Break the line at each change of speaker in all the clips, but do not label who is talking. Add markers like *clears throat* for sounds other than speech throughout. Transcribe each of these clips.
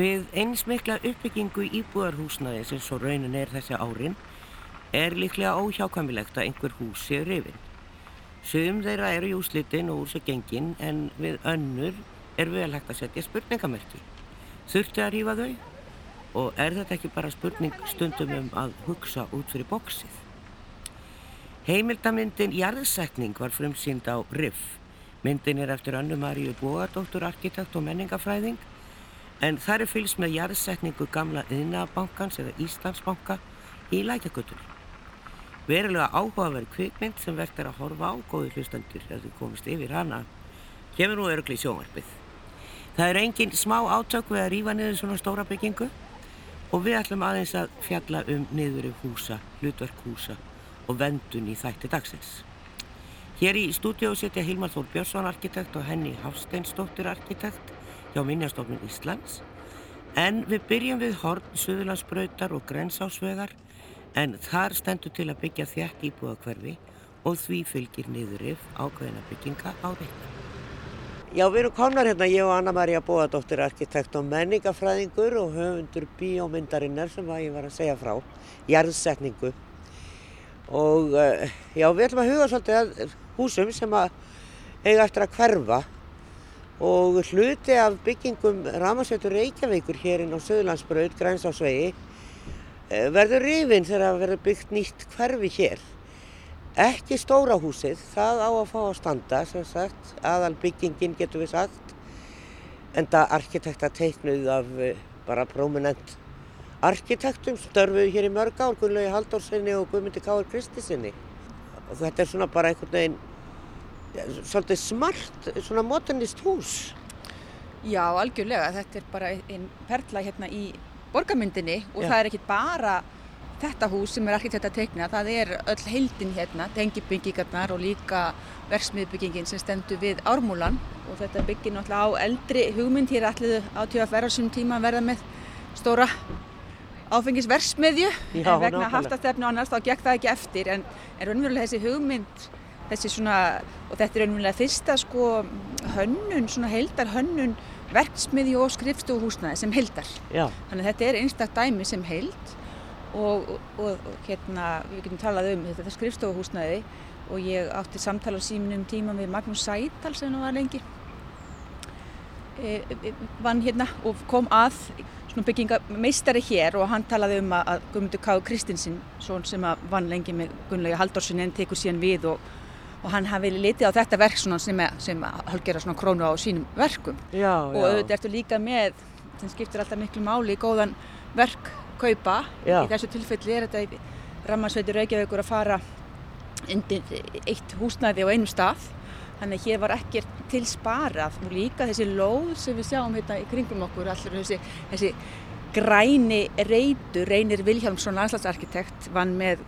Við einsmikla uppbyggingu íbúðarhúsnaði sem svo raunin er þessi árin er líklega óhjákvæmilegt að einhver hús séu rifin. Sum þeirra eru í úslitin og úr sér gengin en við önnur er vel hægt að setja spurningamerki. Þurfti að rífa þau? Og er þetta ekki bara spurning stundum um að hugsa út fyrir bóksið? Heimildamyndin Jarðsekning var frumsýnd á RIF. Myndin er eftir Önnu Maríu Bóadóttur, arkitekt og menningafræðing en þar er fylgst með jarðsekningu gamla Yðnabankans eða Íslandsbanka í lækjagutunni. Verulega áhugaverð kvikmynd sem vekt er að horfa á góði hlustendur ef þið komist yfir hana kemur nú örugli í sjónvarpið. Það er engin smá átök við að rýfa niður svona stóra byggingu og við ætlum aðeins að fjalla um niðuri húsa, hlutverk húsa og vendun í þætti dagsins. Hér í stúdíu setja Hilmar Þór Björnsson arkitekt og henni Hafsteinsdóttir arkitekt hjá Minjastofnun Íslands en við byrjum við Horn, Suðurlandsbrautar og Grensásvegar en þar stendur til að byggja þjætt íbúðakverfi og því fylgir niðurif ákveðina bygginga á reikna. Já, við erum komnar hérna, ég og Anna-Maria Bóadóttir, arkitekt og menningafræðingur og höfundur bíómyndarinnar sem að ég var að segja frá, jarðsetningu. Og uh, já, við ætlum að huga svolítið að húsum sem að eiga eftir að hverfa og hluti af byggingum Ramarsveitur Reykjavíkur hérinn á Söðlandsbröð, græns á svegi, uh, verður rifin þegar verður byggt nýtt hverfi hér. Ekki stóra húsið, það á að fá að standa sem sagt, aðal byggingin getur við sagt, en það arkitekta teiknuð af uh, bara prominent arkitektum störfuð hér í mörg ár, Gunnlaugi Haldórsinni og Guðmundi Káur Kristisinni. Og þetta er svona bara einhvern veginn, svolítið smart, svona modernist hús.
Já, algjörlega. Þetta er bara einn perla hérna í borgarmyndinni og
Já.
það er ekki bara þetta hús sem er arkitekt að teikna, það er öll heildin hérna, tengibyggingarnar og líka verksmiðbyggingin sem stendur við ármúlan og þetta byggir náttúrulega á eldri hugmynd hér allir á á sínum tíma að verða með stóra áfengisversmiðju en vegna haftastefnu annars þá gekk það ekki eftir en, en raunverulega þessi hugmynd þessi svona, og þetta er raunverulega fyrsta sko hönnun, svona heildar hönnun verksmiðju og skrifstofuhúsnaði sem heildar.
Já,
Þannig að þetta er einstak dæmi sem heild og, og, og hérna við getum talað um þetta skrifstofuhúsnaði og ég átti samtala á síminum tíma með Magnús Sætal sem nú var lengi e, e, vann hérna og kom að svona byggingameistari hér og hann talaði um að, Guðmundur K. Kristinsson svon sem að vann lengi með Gunnlaugi Halldórsson en tekur síðan við og, og hann hafi litið á þetta verk sem, sem að hálfgera svona krónu á sínum verkum.
Já,
og
já.
auðvitað ertu líka með sem skiptir alltaf miklu máli góðan verk kaupa
Já.
í þessu tilfelli er þetta í Rammarsveitur Reykjavíkur að fara undir eitt húsnæði á einum stað. Þannig að hér var ekkert til sparað. Og líka þessi lóð sem við sjáum hérna í kringum okkur allir þessi, þessi græni reytur Reynir Vilhjálmsson landslagsarkitekt vann með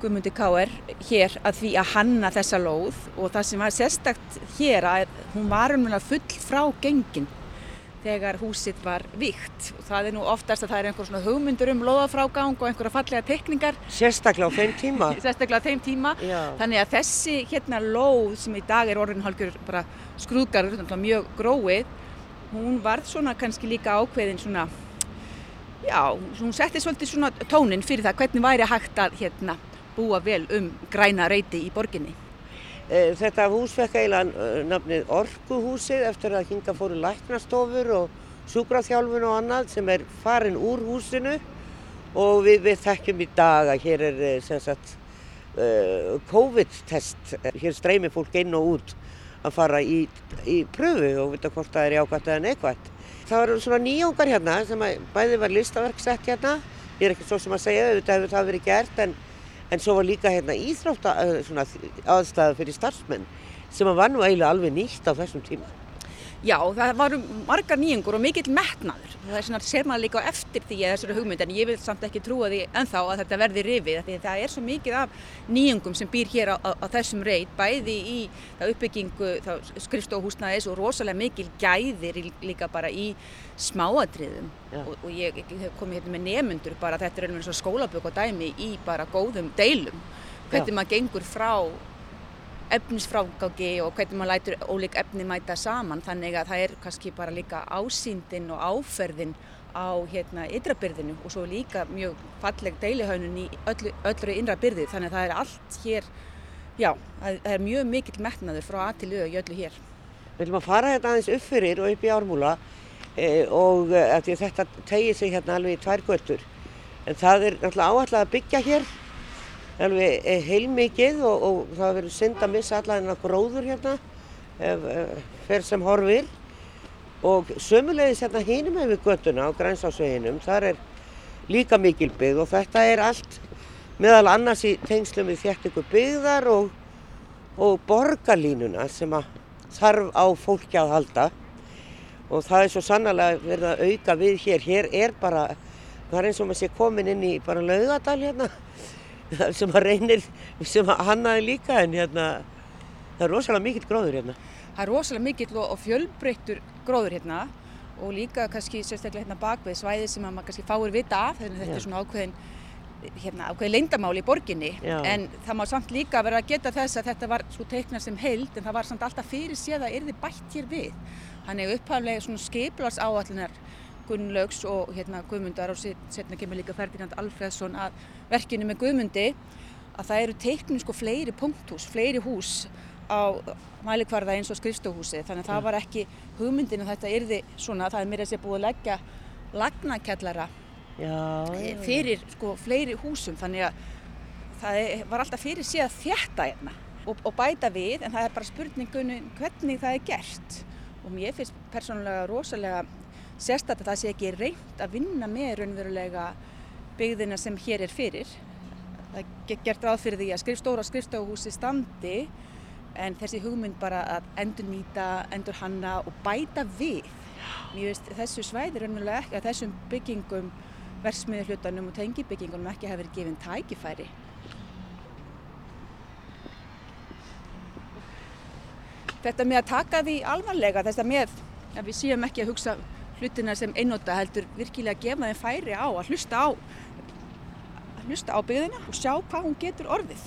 Guðmundi K.R. hér að því að hanna þessa lóð og það sem var sérstakt hér að hún var umlega full frá gengin þegar húsið var víkt og það er nú oftast að það er einhver svona hugmyndur um lóðafrágang og einhverja fallega tekningar
Sérstaklega á þeim tíma. *laughs*
sérstaklega á þeim tíma
Já,
þannig að þessi hérna lóð sem í dag er orðin hálfgjör bara náttúrulega mjög gróið hún varð svona kannski líka ákveðin svona já, hún setti svolítið svona tónin fyrir það hvernig væri hægt að hérna búa vel um græna reyti í borginni?
E, Þetta hús fekk eiginlega e, nafnið Orkuhúsið eftir að hinga fóru læknastofur og sjúkraþjálfun og annað sem er farin úr húsinu. Og við, við þekkjum í dag að hér er e, sem sagt COVID-test, hér streymir fólk inn og út að fara í, í pröfu og vita hvort það er jákvæmt eða neikvæmt. Það var svona nýjungar hérna sem bæði var listaverk sett hérna, ég er ekki svo sem að segja auðvitað hefur það verið gert en En svo var líka hérna íþrótta eh, aðstæða fyrir starfsmenn sem var nú eiginlega alveg nýtt á þessum tíma.
Já, það varu margar nýjungur og mikill metnaður. Það er svona, sér maður líka eftir því að þessari hugmynd, en ég vil samt ekki trúa því ennþá að þetta verði rifið, því að það er svo mikið af nýjungum sem býr hér á, á, á þessum reit, bæði í uppbyggingu skrifstofhúsnaðis og rosalega mikil gæðir líka bara í smáatriðum.
Já.
Og, og ég, ég hef komið hérna með nemyndur bara, þetta er einhvern svona skólaböku og dæmi í bara góðum deilum. Hvernig maður gengur frá efnisfrágangi og hvernig maður lætur ólík efni mæta saman þannig að það er kannski bara líka ásýndin og áferðin á hérna ydrabyrðinu og svo líka mjög falleg deilihaunun í öllu, öllru innra byrði. Þannig að það er allt hér, já, það er mjög mikill metnaður frá að til auða í öllu hér.
Við viljum að fara hérna aðeins upp fyrir og upp í ármúla e, og e, þetta tegir sig hérna alveg í tvær göttur en það er náttúrulega áallega að byggja hér alveg eh, heilmikið og, og það verður synd að missa að gróður hérna fyrir sem horfir. Og sömulegis hérna hínum hefur göttuna á grænsásveginum, þar er líka mikil byggð og þetta er allt meðal annars í tengslum við þjættingu byggðar og, og borgarlínuna sem þarf á fólki að halda. Og það er svo sannlega verið að auka við hér, hér er bara, það er eins og maður sé komin inn í bara laugadal hérna *laughs* sem að reynir, sem að hannaði líka en hérna það er rosalega mikill gróður hérna.
Það er rosalega mikill og fjölbreyttur gróður hérna og líka kannski sérstaklega hérna bakvið svæði sem að maður kannski fáir vita af þannig að þetta Já. er svona ákveðin hérna ákveði leindamáli í borginni Já. en það má samt líka vera að geta þess að þetta var svo teiknað sem heild en það var samt alltaf fyrir séð að erði bætt hér við. Þannig upphaflega svona skeiplars áallunar Gunnlaugs og hérna Guðmundar og setna kemur líka Ferdinand Alfredsson að verkinu með Guðmundi að það eru teiknum sko fleiri punkthús, fleiri hús á mælikvarða eins og skrifstóhúsi þannig að það var ekki hugmyndin að þetta yrði svona, það er mér að sé búið að leggja lagnakjallara fyrir sko fleiri húsum. Þannig að það var alltaf fyrir síðan þetta hérna og, og bæta við en það er bara spurningunum hvernig það er gert. Og mér finnst persónulega rosalega sérstaklega það sé ekki reynd að vinna með raunverulega byggðina sem hér er fyrir. Það er gert ráð fyrir því að skrifstóra skrifstofuhúsi standi en þessi hugmynd bara að endur nýta, endur hanna og bæta við. Mér veist þessu svæði raunverulega ekki að þessum byggingum, versmiðu hlutanum og tengibyggingunum ekki hafi verið gefinn tækifæri. Þetta með að taka því alvarlega, þetta með að við séum ekki að hugsa hlutina sem einnóta heldur virkilega gefa þeim færi á að hlusta á að hlusta á byggðina og sjá hvað hún getur orðið.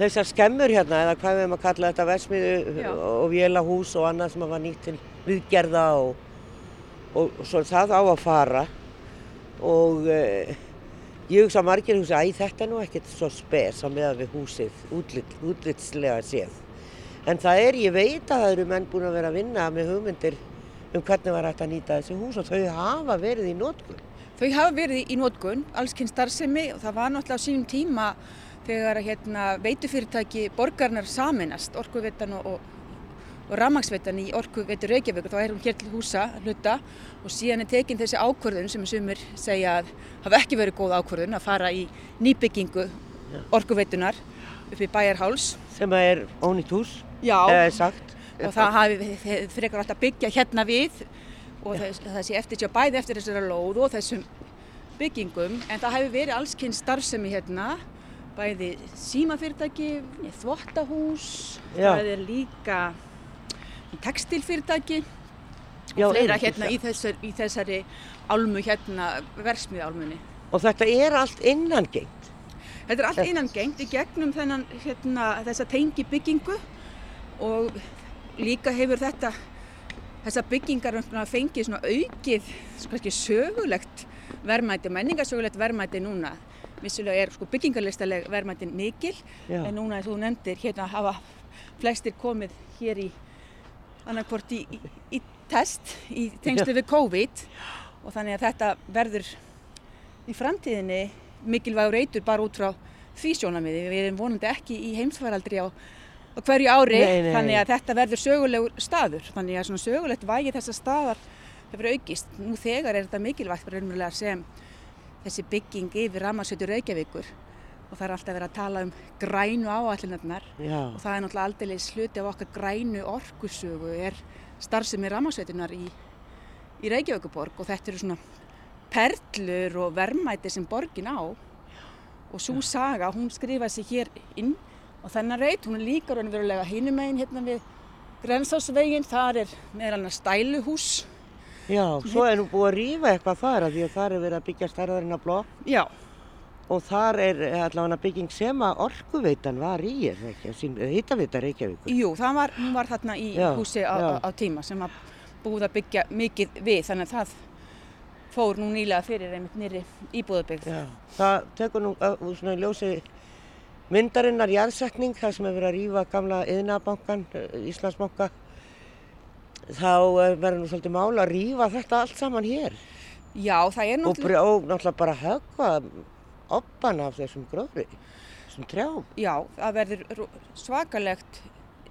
Þessar skemmur hérna, eða hvað við hefum að kalla þetta versmiðu og vélahús og annað sem var nýtt til viðgerða og, og svo það á að fara og eh, ég hugsa margir hugsa að þetta er nú ekkert svo spes að meða við húsið útlit, útlitslega séð. En það er, ég veit að það eru menn búin að vera að vinna með hugmyndir um hvernig var hægt að nýta þessi hús og þau hafa verið í nótkunn.
Þau hafa verið í nótkunn, allskynn starfsemi og það var náttúrulega á sínum tíma þegar hérna, veitufyrirtæki borgarnar saminast, orkuvetan og, og, og ramagsvetan í orkuveitur Reykjavík og þá er hún hér til húsa hluta og síðan er tekinn þessi ákvörðun sem sumur segja að hafa ekki verið góð ákvörðun að fara í nýbyggingu orkuveitunar upp í Bæjarháls.
Sem er ónýtt hús,
eða sagt og það hafi frekar alltaf byggja hérna við og ja. það sé eftir sér bæði eftir þessara lóð og þessum byggingum en það hefur verið allskynn starfsemi hérna bæði símafyrirtæki, þvottahús, það er líka textilfyrirtæki og fleira hérna í þessari, í þessari álmu hérna, versmiðálmunni.
Og þetta er allt innangengt?
Þetta er allt innangengt í gegnum þennan hérna, þessa tengi byggingu og líka hefur þetta þessar byggingar fengið svona aukið svona sögulegt verðmæti, menningarsögulegt verðmæti núna. Vissulega er sko byggingarlistaleg verðmæti mikil Já. en núna þú nefndir hérna hafa flestir komið hér í annarkvort í, í, í test í tengstu við COVID. Og þannig að þetta verður í framtíðinni mikilvægur reytur bara út frá því sjónamiði við erum vonandi ekki í heimsvaraldri á á hverju ári nei, nei. þannig að þetta verður sögulegur staður þannig að svona sögulegt vægi þessar staðar hefur aukist. Nú þegar er þetta mikilvægt sem þessi bygging yfir Ramarsveitur Reykjavíkur og það er alltaf verið að tala um grænu áallinarnar og það er náttúrulega aldrei sluti af okkar grænu orkusögu er starfsemi Ramarsveitunar í, í Reykjavíkuborg og þetta eru svona perlur og vermæti sem borgin á og svo saga, hún skrifaði sig hér inn og þennan reit, hún er líka raunverulega hinumegin hérna við Grensásveginn, þar er meðal hann stæluhús.
Já, svo er nú búið að rýfa eitthvað þar að því að þar er verið að byggja stærðarinn að blokk.
Já,
og þar er allavega bygging sem að orkuveitan var í, er ekki, sín hittaveita Reykjavík.
Jú, það var, var þarna í
Já,
húsi á, á, á tíma sem að búið að byggja mikið við, þannig að það fór nú nýlega fyrir einmitt nýri íbúðabyggð.
Já, það tekur nú úr svona í ljósi myndarinnar jarðsetning, það sem hefur verið að rýfa gamla yðnabankan, Íslandsbanka, þá uh, verður nú svolítið mála að rýfa þetta allt saman hér
Já, það er
og,
náttúrulega,
brjó, og náttúrulega bara höggva oppan af þessum gróðri, þessum trjám.
já, það verður svakalegt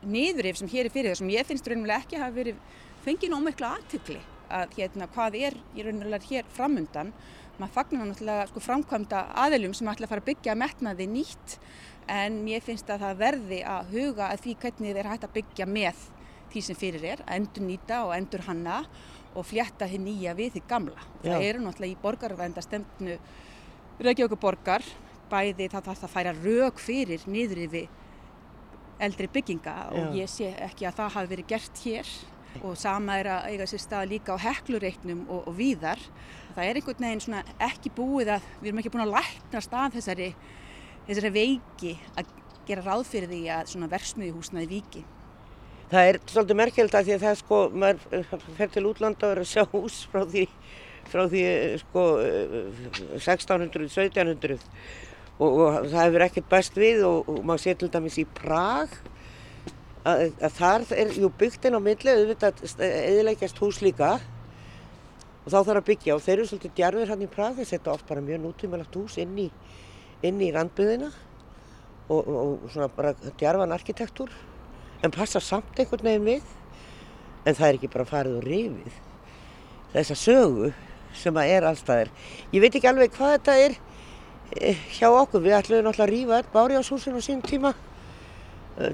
niðurif sem hér er fyrir þessum. Ég finnst raunverulega ekki að hafa verið fengið nóg miklu aðtökli að hérna hvað er í raunverulega hér framundan. Maður fagnar náttúrulega sko framkvæmda aðilum sem ætla að fara að byggja metnaði nýtt en mér finnst að það verði að huga að því hvernig þeir hægt að byggja með því sem fyrir er, að endur nýta og endur hanna og flétta þið nýja við því gamla.
Já.
Það eru náttúrulega í borgarvænda stemnu Reykjavíkur borgar, bæði það þarf að færa rök fyrir niður yfir eldri bygginga og
Já.
ég sé ekki að það hafi verið gert hér og sama er að eiga sér stað líka á heklureiknum og, og víðar. Það er einhvern veginn ekki búið að, við erum ekki búin að lækna stað þessari, þessari veiki að gera ráð fyrir því að svona versmiðjuhúsnaði víki.
Það er svolítið merkjöld að því að það er sko, maður uh, fer til útlanda og er að sjá hús frá því, frá því uh, sko uh, 1600, 1700 og, og það hefur ekkert best við og, og maður sé til dæmis í Prag að, að þar er jú byggt inn á milli, auðvitað eðilegjast hús líka. Og þá þarf að byggja og þeir eru svolítið djarfir hann í Prag, þeir setja oft bara mjög nútímalegt hús inn í, inn í randbyðina og, og, og svona bara djarfan arkitektúr en passa samt einhvern veginn við. En það er ekki bara farið og rifið þessa sögu sem að er allstaðir ég veit ekki alveg hvað þetta er eh, hjá okkur, við ætlum náttúrulega að öll bárjáshúsin á sín tíma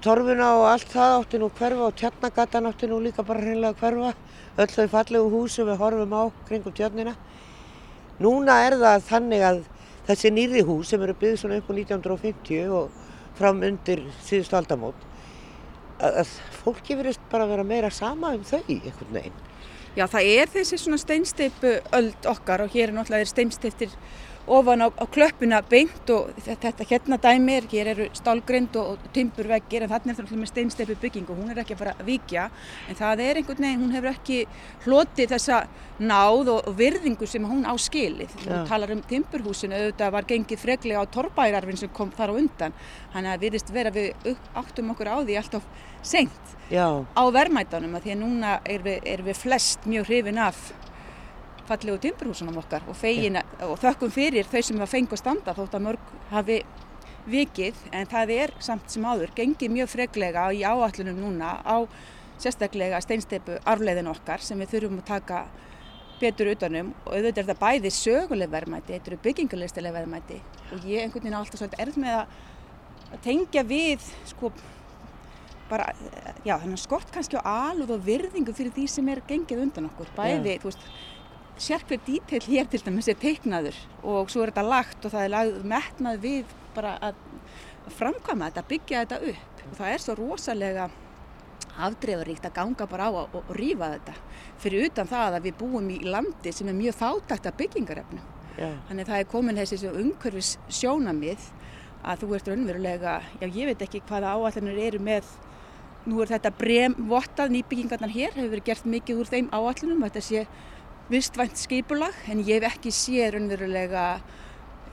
torfuna og allt það átti nú hverfa og tjarnagatan átti nú líka bara hreinlega hverfa öll þau fallegu hús sem við horfum á kringum tjarnina núna er það þannig að þessi nýri hús sem eru byggð svona upp á 1950 og fram undir síðustu aldamót að, fólki verist bara að vera meira sama um þau einhvern veginn.
Já, það er þessi svona steinsteipu öld okkar og hér er náttúrulega steinsteiptir ofan á, á klöppuna beint og þetta, hérna dæmi er, hér eru stálgrind og, og timburveggir en þannig er það með steinsteipu bygging og hún er ekki að fara að víkja en það er einhvern veginn, hún hefur ekki hlotið þessa náð og, og virðingu sem hún á skilið. Þú
Já.
talar um timburhúsinu, auðvitað var gengið freglega á torrbærarfin sem kom þar á undan þannig að virðist vera við áttum okkur á því alltaf seint
Já,
á verðmætanum að því að núna erum við, er við flest mjög hrifin af fallegu timburhúsunum okkar og, fegin, og þökkum fyrir þau sem að fengu að standa þótt að mörg hafi vikið. En það er samt sem áður gengið mjög freglega í áallunum núna á sérstaklega steinsteipu arfleiðin okkar sem við þurfum að taka betur utanum og auðvitað er þetta bæði söguleg verðmæti, þetta eru byggingarlistileg verðmæti. Og ég einhvern veginn alltaf svolítið erð með að, að tengja við sko bara, já, þannig skort kannski á alúð og virðingu fyrir því sem er gengið undan okkur. Bæði, þú veist, sérkveð dítill hér til dæmis er teiknaður og svo er þetta lagt og það er lagð metnað við bara að framkvæma þetta, byggja þetta upp. Og það er svo rosalega afdreifaríkt að ganga bara á og, og, rífa þetta. Fyrir utan það að við búum í landi sem er mjög fátækt af byggingarefnum.
já,
Þannig að það er komin þessi umhverfis sjónamið að þú ert raunverulega, já ég veit ekki hvaða áallanir eru með, nú er þetta brem vottað nýbyggingarnar hér, hefur verið gert mikið úr þeim áallunum, þetta sé vistvænt skipulag en ég hef ekki séð raunverulega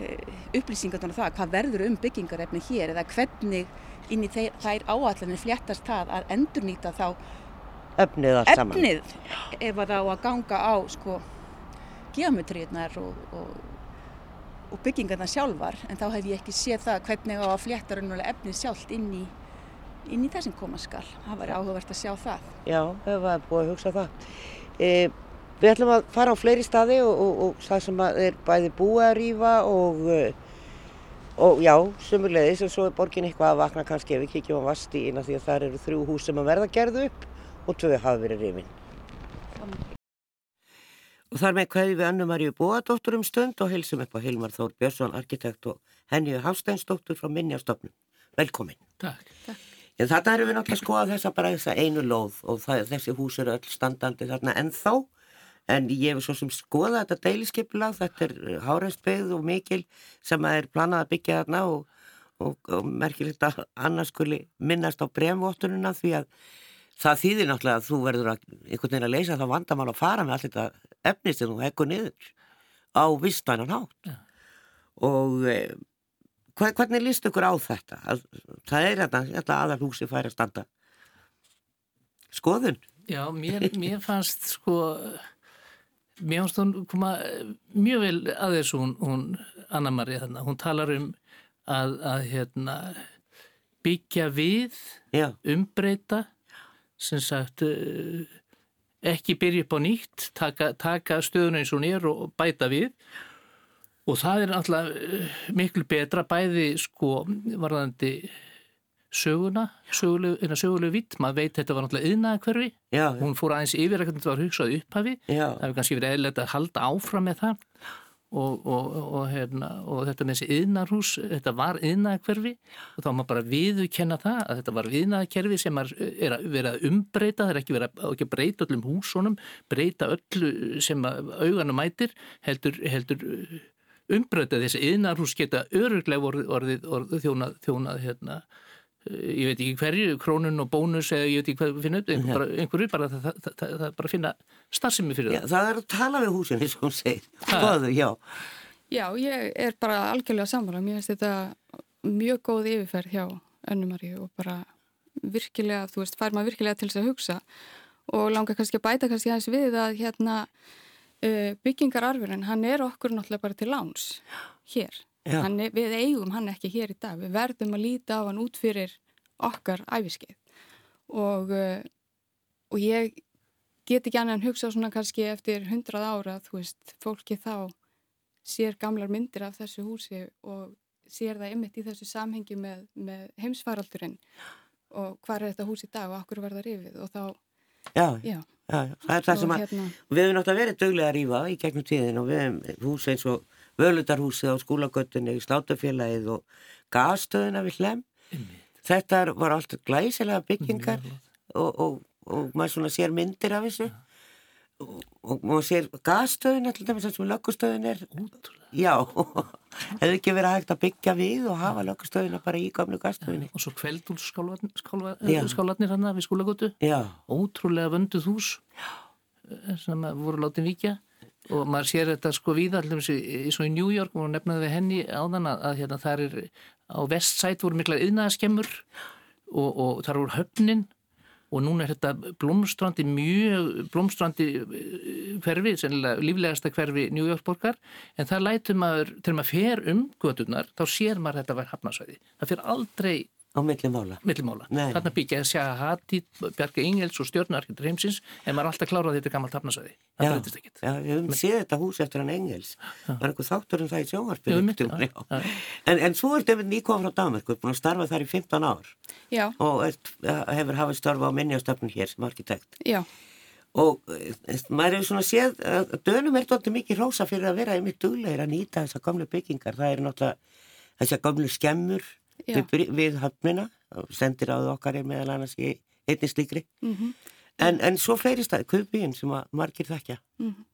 e, upplýsingarnar um það hvað verður um byggingarefni hér eða hvernig inn í þeir, þær áallanir fléttast það að endurnýta þá
efnið
efnið ef að það á að ganga á sko geometríunar og, og, og byggingarnar sjálfar en þá hef ég ekki séð það hvernig á að flétta raunverulega efnið sjálft inn í, inn í þessum koma skal. Það var áhugavert að sjá það.
Já, það var búið að hugsa það. E, við ætlum að fara á fleiri staði og, og, og það sem að er bæði búið að rýfa og, eh, og já, sumulegðis og svo er borgin eitthvað að vakna kannski ef við kíkjum á Vastíina því að þar eru þrjú hús sem að verða gerðu upp og tvö hafa verið rýfin.
Og þar með kveði við Annu Maríu Bóadóttur um stund og heilsum upp á Hilmar Þór Björnsson, arkitekt og Henju Hafsteinsdóttur frá Minjastofnun. Velkomin.
Takk.
En þarna erum við náttúrulega að skoða þessa bara þessa einu lóð og það, þessi hús eru öll standandi þarna ennþá
en ég hef svo sem skoða þetta deiliskeiplag, þetta er háræðsbyggð og mikil sem að er planað að byggja þarna og, og, og merkir þetta annars skuli minnast á bremvottununa því að það þýðir náttúrulega að þú verður að einhvern veginn að leysa það vandamál að fara með allt þetta efni sem þú hekkur niður á vistvænan hátt ja. og e, hvernig líst ykkur á þetta? Að, það er þetta, þetta aðal húsi færi að standa skoðun
Já, mér, mér fannst sko mér fannst hún koma mjög vel að þessu hún, hún Anna-Maria þarna, hún talar um að, að hérna, byggja við
Já.
umbreyta sem sagt eh, ekki byrja upp á nýtt taka, taka stöðun eins og nér og bæta við og það er alltaf eh, miklu betra bæði sko varðandi söguna, sögulegu, sögulegu vitt, maður veit þetta var náttúrulega yðnaða hverfi,
já,
hún fór aðeins yfir að þetta var hugsað upphafi,
já.
það hefur kannski verið eðlert að halda áfram með það. Og, og, og, hérna, og þetta með þessi yðnarhús, þetta var yðnaða hverfi og þá má bara viðukenna það að þetta var yðnaða kerfi sem er, er að vera að umbreyta, það er ekki verið að, breyta öllum húsónum, breyta öllu sem auðanum mætir, heldur, heldur umbreyta. Þessi yðnarhús geta öruglega orðið, orðið, orðið þjónað, þjónað hérna ég veit ekki hverju, krónun og bónus eða ég veit ekki hvað finna upp, einhver, bara, einhverju bara það, það, það, það er bara finna starfsemi fyrir
það. Já, það. er að tala við húsin eins og hún segir, hvaðu, já.
Já, ég er bara algjörlega samfala, mér finnst þetta mjög góð yfirferð hjá önnumari og bara virkilega, þú veist, fær maður virkilega til þess að hugsa og langar kannski að bæta kannski aðeins við að hérna uh, byggingararfurinn, hann er okkur náttúrulega bara til láns hér Hann, við eigum hann ekki hér í dag, við verðum að líta á hann út fyrir okkar æfiskeið og, uh, og ég get ekki annað en hugsa svona kannski eftir hundrað ára þú veist, fólki þá sér gamlar myndir af þessu húsi og sér það ymitt í þessu samhengi með, með heimsfaraldurinn. Og hvað er þetta hús í dag og okkur var það rifið? Og þá
Já, já, já það er það sem að hérna, við hefum náttúrulega verið döglega að rífa í gegnum tíðin og við hefum hús eins og völutarhúsið á skólagötunni í slátafélagið og gasstöðuna við hlem. Þetta var alltaf glæsilega byggingar og, og, og maður svona sér myndir af þessu og, og maður sér gasstöðuna til dæmis eins og löggustöðun er.
Útrúlega.
Já, *laughs* hefur ekki verið hægt að byggja við og hafa löggustöðuna bara í gamlu gasstöðunni.
Og svo kveldúlskálarnir hann við skólagötu. Ótrúlega vönduð hús eh, sem voru látið vikja og maður sér þetta sko við allir eins og í New York og nefnaði við henni áðan að, að hérna þar er á vestsæt voru mikla yðnaðaskemmur og, og þar voru höfnin og núna er þetta blómstrandi mjög blómstrandi eh, hverfi, sennilega líflegasta hverfi New York borgar en það lætur maður, til maður fer um gödunar, þá sér maður þetta verð hafnasvæði. Það fer aldrei
Á millimála?
Millimála. Þarna byggja að sjá Hati, Bjarga Ingels og stjórnarkitur heimsins en maður er alltaf klárað þetta gammalt hafnasæði. Það breytist ekkit.
Já, við höfum séð þetta hús eftir hann Engels. Það var einhver þáttur um það í sjónvarpinu. En, en svo er David Níkon frá Damerkur búin að starfa þar í 15 ár.
Já.
Og hefur hafið starfa á minnjastöfnum hér sem arkitekt.
Já.
Og eh, maður hefur svona séð að dönum er þetta mikið rósa fyrir að vera einmitt duglegir að nýta þessa gamlu byggingar. Það er náttúrulega þessar gamlu skemmur við, við höfnina sendir á okkar meðal annars í einni slikri mm -hmm. en, en svo fleiri staði, Kaupbíinn sem að margir þekkja mm -hmm.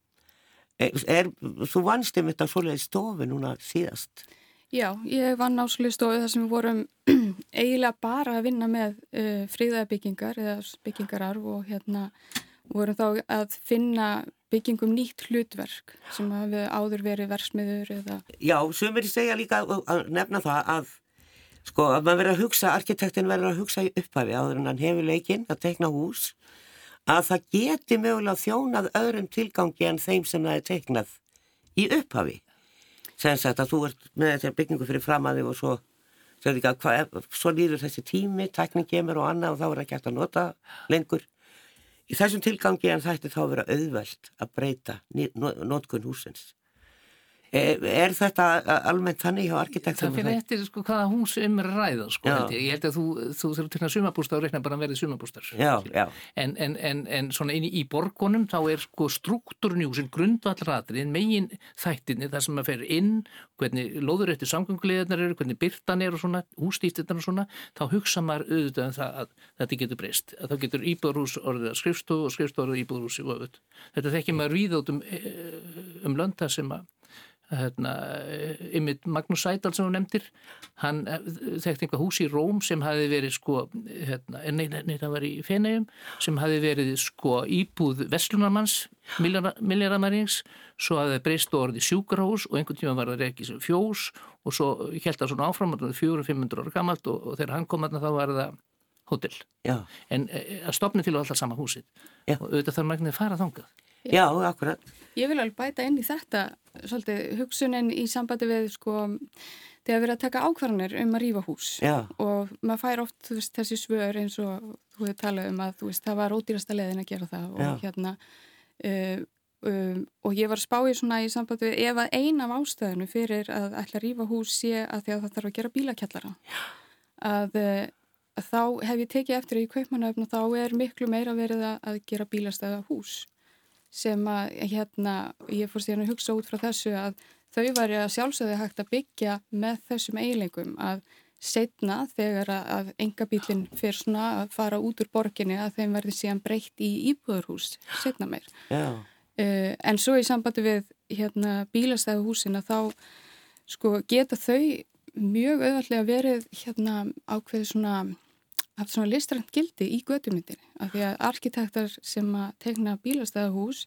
er, er, Þú vannst um þetta svoleiði stofu núna síðast
Já, ég vann á svoleiði stofu þar sem við vorum *clears throat* eiginlega bara að vinna með uh, fríðabyggingar eða byggingararf og hérna vorum þá að finna byggingum nýtt hlutverk sem hafi áður verið versmiður eða...
Já, sem er í segja líka að nefna það að sko að maður verður að hugsa, arkitektin verður að hugsa í upphafi áður en hann hefur leikinn að teikna hús að það geti mögulega þjónað öðrum tilgangi en þeim sem það er teiknað í upphafi. Sagt að þú ert með þetta byggingu fyrir framaði og svo hva, svo líður þessi tími, tækning kemur og annað og þá er ekki hægt að nota lengur. Í þessum tilgangi en það ætti þá að vera auðvelt að breyta nótkun húsins Er, er þetta almennt þannig hjá arkitektum?
Það fyrir eftir sko hvaða hús um að ræða sko. Ég. ég held að þú, þú þurftur til að sumabústa og reikna bara að verði sumabústar. En, en, en, en svona inn í borgunum þá er sko struktúrun í húsin grundvallratrið megin þættinni þar sem maður fer inn, hvernig loður eftir samgöngulegarnar eru, hvernig byrtan er og svona, hústýstirnar og svona, þá hugsa maður auðvitað um það að þetta getur breyst. Að þá getur íbúðarhús orðið að skrifstofu og skrifstofu orðið íbúðarhúsi hérna, ymmið Magnús Sædal sem hún nefndir hann eh, þekkti einhvað hús í Róm sem hafi verið sko hérna, nei, nei, það var í Fenegjum sem hafi verið sko íbúð Vestlunarmanns milljaramærings svo hafi það breyst og orðið sjúkarhús og einhvern tíma var það reykið sem fjós og svo held það svona áfram fjóru, fimmundur ára gammalt og, og þegar hann kom að það þá var það hótel. En e, að stopna til alltaf sama húsið. Já. og auðvitað þarf magnið að fara þangað
Já, akkurat.
Ég vil alveg bæta inn í þetta svolítið hugsunin í sambandi við sko þegar við erum að taka ákvarðanir um að rýfa hús.
Já.
og maður fær oft veist, þessi svör eins og þú hefur talað um að veist, það var ódýrasta leðin að gera það og hérna uh, um, og ég var að spá í svona í sambandi við ef að eina af ástöðinu fyrir að ætla að rýfa hús sé að því að það þarf að gera bílakjallara að, að þá hef ég tekið eftir í kaupmanöfn og þá er miklu meira verið að gera bílastæða hús sem að hérna, ég fórst hérna að hugsa út frá þessu að þau væri að sjálfsögðu hægt að byggja með þessum eiginleikum að setna þegar að engabílinn fyrir svona að fara út úr borginni að þeim verði síðan breytt í íbúðurhús setna meir.
Uh,
en svo í sambandi við hérna, bílastæðu húsina þá sko, geta þau mjög auðvaldlega verið hérna, ákveð svona haft svona listrænt gildi í gödumyndinni af því að arkitektar sem að tegna bílastæðahús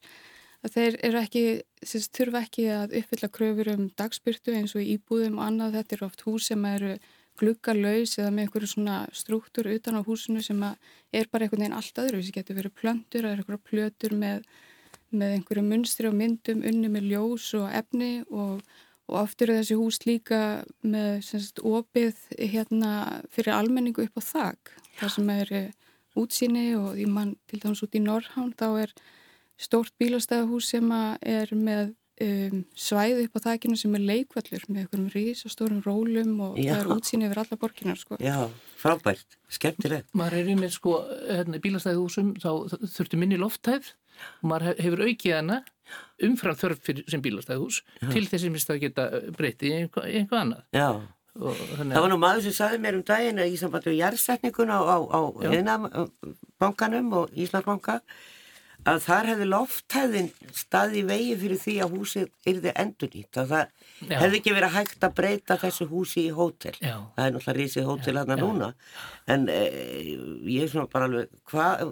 að þeir eru ekki, þess þurfa ekki að uppfylla kröfur um dagspyrtu eins og íbúðum og annað, þetta eru oft hús sem eru gluggalauðs eða með einhverju svona struktúr utan á húsinu sem er bara einhvern veginn allt öðru, þessi getur verið plöndur eða einhverju plötur með, með einhverju munstri og myndum unni með ljós og efni og og oft eru þessi hús líka með semst, opið hérna fyrir almenningu upp á þak. Þar sem er útsýni og því mann til dæmis út í Norrhán þá er stórt bílastæðahús sem er með um, svæði upp á þakinu sem er leikvallur með einhverjum rís og stórum rólum og Já. það er útsýni yfir alla borginar sko.
Já, frábært, skemmtilegt
Maður er í með sko hérna, bílastæðahúsum þá þurftu minni lofthæð og maður hefur aukið hana umfram þörf fyrir, sem bílastæðhús til þess að mista að geta breytið í einhvað, einhvað annað.
Já, það var nú maður sem saði mér um daginn í sambandi við jærsetningun á, á, á bankanum og Íslandsbanka að þar hefði lofthæðin staði vegi fyrir því að húsið yrði endurnýtt. Að það já. hefði ekki verið hægt að breyta þessu húsi í hótel.
Já.
það er náttúrulega risið hótel aðna núna. En e, ég er svona bara alveg hvað,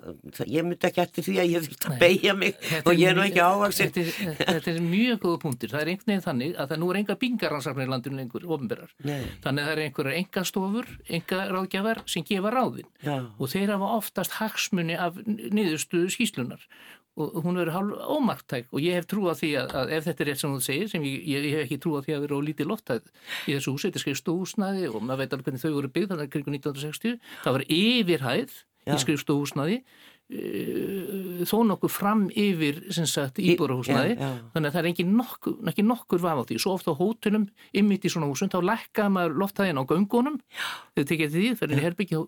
ég myndi ekki eftir því að ég þurft að beigja mig og ég er nú ekki ávaksinn
þetta, þetta er mjög góða punktir, það er einhvern veginn þannig að það nú er enga bingaransarfnir í landinu lengur ofnbyrjar, þannig að það er einhverja enga stofur, enga ráðgjafar sem gefa ráðin.
Já.
og þeir hafa oftast hagsmunni af niðurstuðu skýslunar og hún verður hálf ómarktæk. Og ég hef trú á því að, að ef þetta er rétt sem þú segir sem ég, ég, ég hef ekki trú á því að vera ólítið loftæð í þessu húsi, þetta skrifst stóhúsnaði og maður veit alveg hvernig þau voru byggð þannig kring 1960 það var yfirhæð Já. í skrifst stóhúsnaði uh, þó nokkuð fram yfir sagt, íbúrahúsnaði þannig að það er ekki nokkur, ekki nokkur vaf á því. Svo ofta á hótunum, ymmit í svona húsum þá lækka maður loftæðin á göngunum. Þau tekja því, það er í herbyggja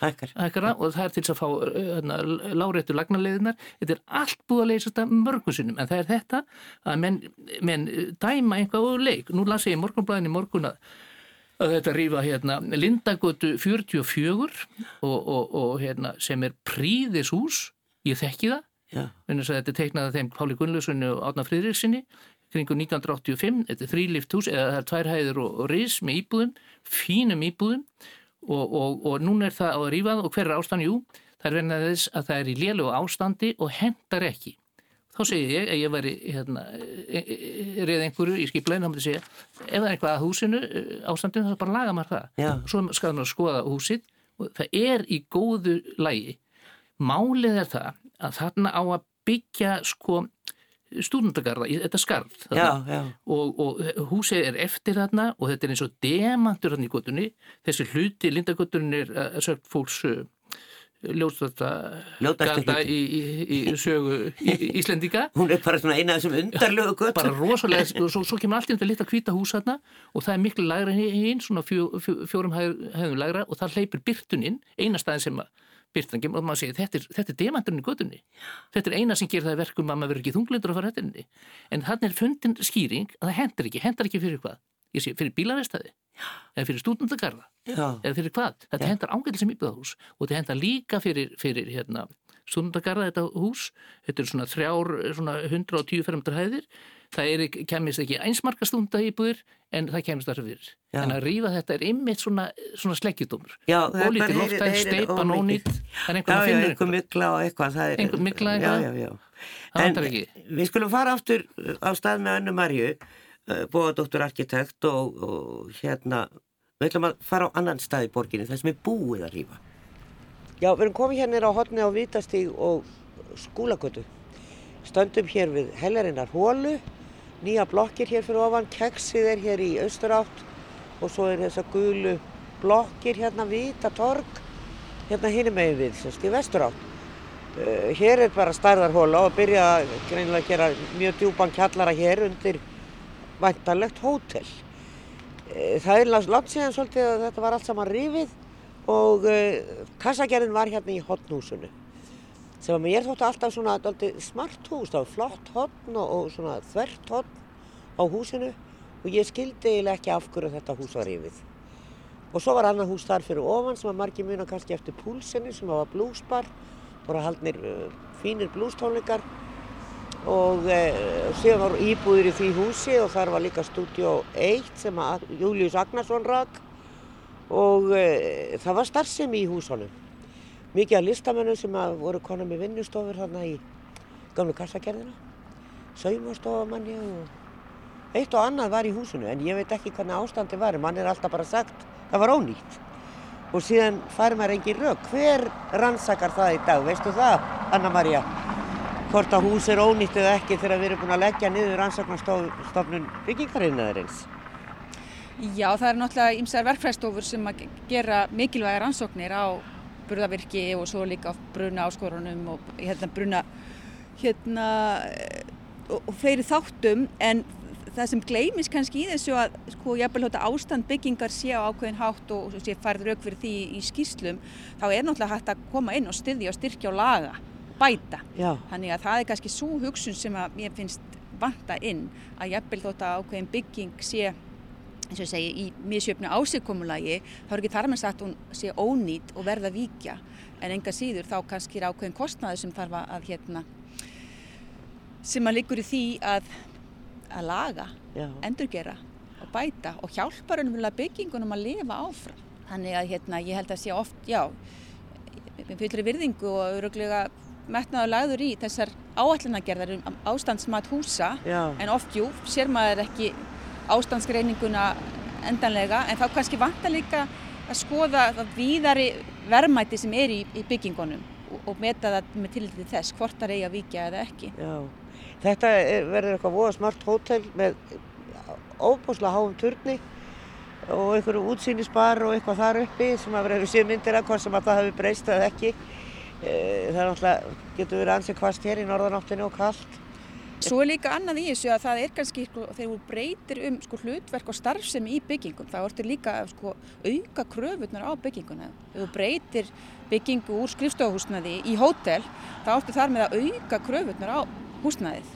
Hækkara, og það er til að fá hérna, láréttu lagnarleiðinar þetta er allt búið að leysa þetta mörgum sinnum en það er þetta að menn, menn dæma einhvað úr leik. Nú las ég í morgunblæðinni morgun að, að þetta rýfa hérna, Lindagötu 44 og, og, og hérna, sem er príðishús ég þekki það. Þetta er teiknað af þeim Páli Gunnlausunni og Átna Fridriksinni kringu 1985 þetta er þrýlift hús eða það er tvær hæðir og, og ris með íbúðum fínum íbúðum og, og, og núna er það á að rýfað og hver er ástand? Jú, það er verið að þess að það er í lélu ástandi og hendar ekki. Þá segir ég að ég væri hérna, e, e, e, reið einhverju í skipleginu og þá myndi segja ef það er eitthvað að húsinu ástandinu þá bara laga maður það.
Já.
Svo skal maður skoða húsið og það er í góðu lægi. Málið er það að þarna á að byggja sko stúdendagarða í þetta skarð. Og, og húsið er eftir þarna og þetta er eins og demantur hann í gottunni þessi hluti, lindagotturinn er að sögt fólks gata
hluti.
í, í, í sögu í, Íslendinga *laughs*
Hún er bara svona eina af þessum undarlegu göttum.
bara rosalega, og svo, svo kemur allt í þetta litla hvita hús þarna og það er miklu lægra en hinn, svona fjó, fjó, fjórum hæðum lægra og það hleypir byrtuninn, eina staðin sem að byrtan kemur og maður segir þetta er, þetta er demandurinn í göttunni. Þetta er eina sem gerir það verkum að maður verður ekki þunglindur að fara hættinni. En þannig er fundin skýring að það hendur ekki, hendur ekki fyrir hvað? Ég sé, fyrir bílarestæði eða fyrir stúdendagarða
Já.
eða fyrir hvað? Þetta hendar ágætið sem íbúðahús og þetta hendar líka fyrir, fyrir hérna, stúdendagarða þetta hús þetta er svona þrjár, svona 110 fermdur hæðir það er, ekki- kemist ekki einsmarka stúnda íbúðir en það kemist þar fyrir
Já.
en að rífa þetta er ymmit svona, svona
er bara
ólítið loftæð,
heyrir
steipan
ómikið.
ónýtt það er einhvern finna
einhver mikla og eitthvað. það er-
Einhver mygla
Já,
eitthvað?
við skulum fara aftur á stað með Önnu Marju, bóðadóttur arkitekt og, og hérna, við ætlum að fara á annan stað í borginni, það sem er búið að rífa.
Já, við erum komið hérna á hotni á Vítastíg og Skúlagötu. Stöndum hér við hellarinnar hólu, nýja blokkir hér fyrir ofan, keksið er hér í austurátt og svo er þessar gulu blokkir hérna Víta torg, hérna hinum megin við, semst í vesturátt. Uh, hér er bara stærðarhóla og byrja að greinilega að gera mjög djúpan kjallara hér undir væntanlegt hótel. Uh, það er langt langt síðan svolítið að þetta var allt saman rifið og uh, kassagerðin var hérna í hotnhúsinu sem að mér þótti alltaf svona dálítið smart hús, það var flott hotn og, og svona þvert hotn á húsinu og ég skildi eiginlega ekki af hverju þetta hús var rifið. Og svo var annað hús þar fyrir ofan sem að margir muna kannski eftir púlsinni sem var bluesbar, bara haldnir uh, fínir bluestónleikar og uh, síðan var íbúðir í því húsi og þar var líka Studio 1 sem að Július Agnarsson rak og uh, það var starfsemi í húsunum. Mikið af listamönnum sem voru konar með vinnustofur þarna í gamlu kassakerðina, saumastofamanni og eitt og annað var í húsinu en ég veit ekki hvernig ástandi var, mann er alltaf bara sagt það var ónýtt og síðan fær maður engin rauk. Hver rannsakar það í dag, veistu það, Anna-Maria? Hvort að hús er ónýtt eða ekki þegar við erum búin að leggja niður rannsaknarstofnun byggingarinnaðarins?
Já, það er náttúrulega ýmsar verkfræðstofur sem að gera mikilvæga rannsóknir á burðavirki og svo líka bruna áskorunum og hérna bruna hérna eh, og, og fleiri þáttum. En það sem gleymis kannski í þessu að sko jafnvel hóta ástand byggingar sé á ákveðin hátt og, sé færð rauk fyrir því í skýslum þá er náttúrulega hægt að koma inn og styðja og styrkja og laga, bæta.
Já,
Þannig að það er kannski svo hugsun sem að mér finnst vanta inn að jafnvel þótt að ákveðin bygging sé eins og ég segi, í misjöfnu ásýrkomulagi þá er ekki þar með sagt hún sé ónýtt og verða víkja. En enga síður þá kannski er ákveðin kostnaði sem þarf að hérna sem að liggur í því að að laga,
já,
endurgera og bæta og hjálpa raunverulega byggingunum að lifa áfram. Þannig að hérna, ég held að sé oft, já, fullri virðingu og öruglega metnaður lagður í þessar áallunagerðar um ástandsmat húsa.
Já,
en oft, jú, sér maður ekki ástandsgreininguna endanlega en þá kannski vantar líka að skoða það víðari verðmæti sem er í, í byggingunum og, og meta það með tillitið þess hvort það eigi að víkja eða ekki.
já. Þetta er, verður eitthvað voða smart hótel með óbúslega háum turni og einhverju útsýnisbar og eitthvað þar uppi sem að verður síðan myndir af hvað sem að það hefur breyst eða ekki. Eh, Það er náttúrulega, getur verið ansið hvast hér í norðanáttinu og kallt.
Svo er líka annað í þessu að það er kannski sko, þegar þú breytir um sko, hlutverk og starfsemi í byggingum þá ertu líka að sko, auka kröfunar á bygginguna. Ef þú breytir byggingu úr skrifstofuhúsnaði í hótel þá ertu þar með að auka kröfunar á húsnaðið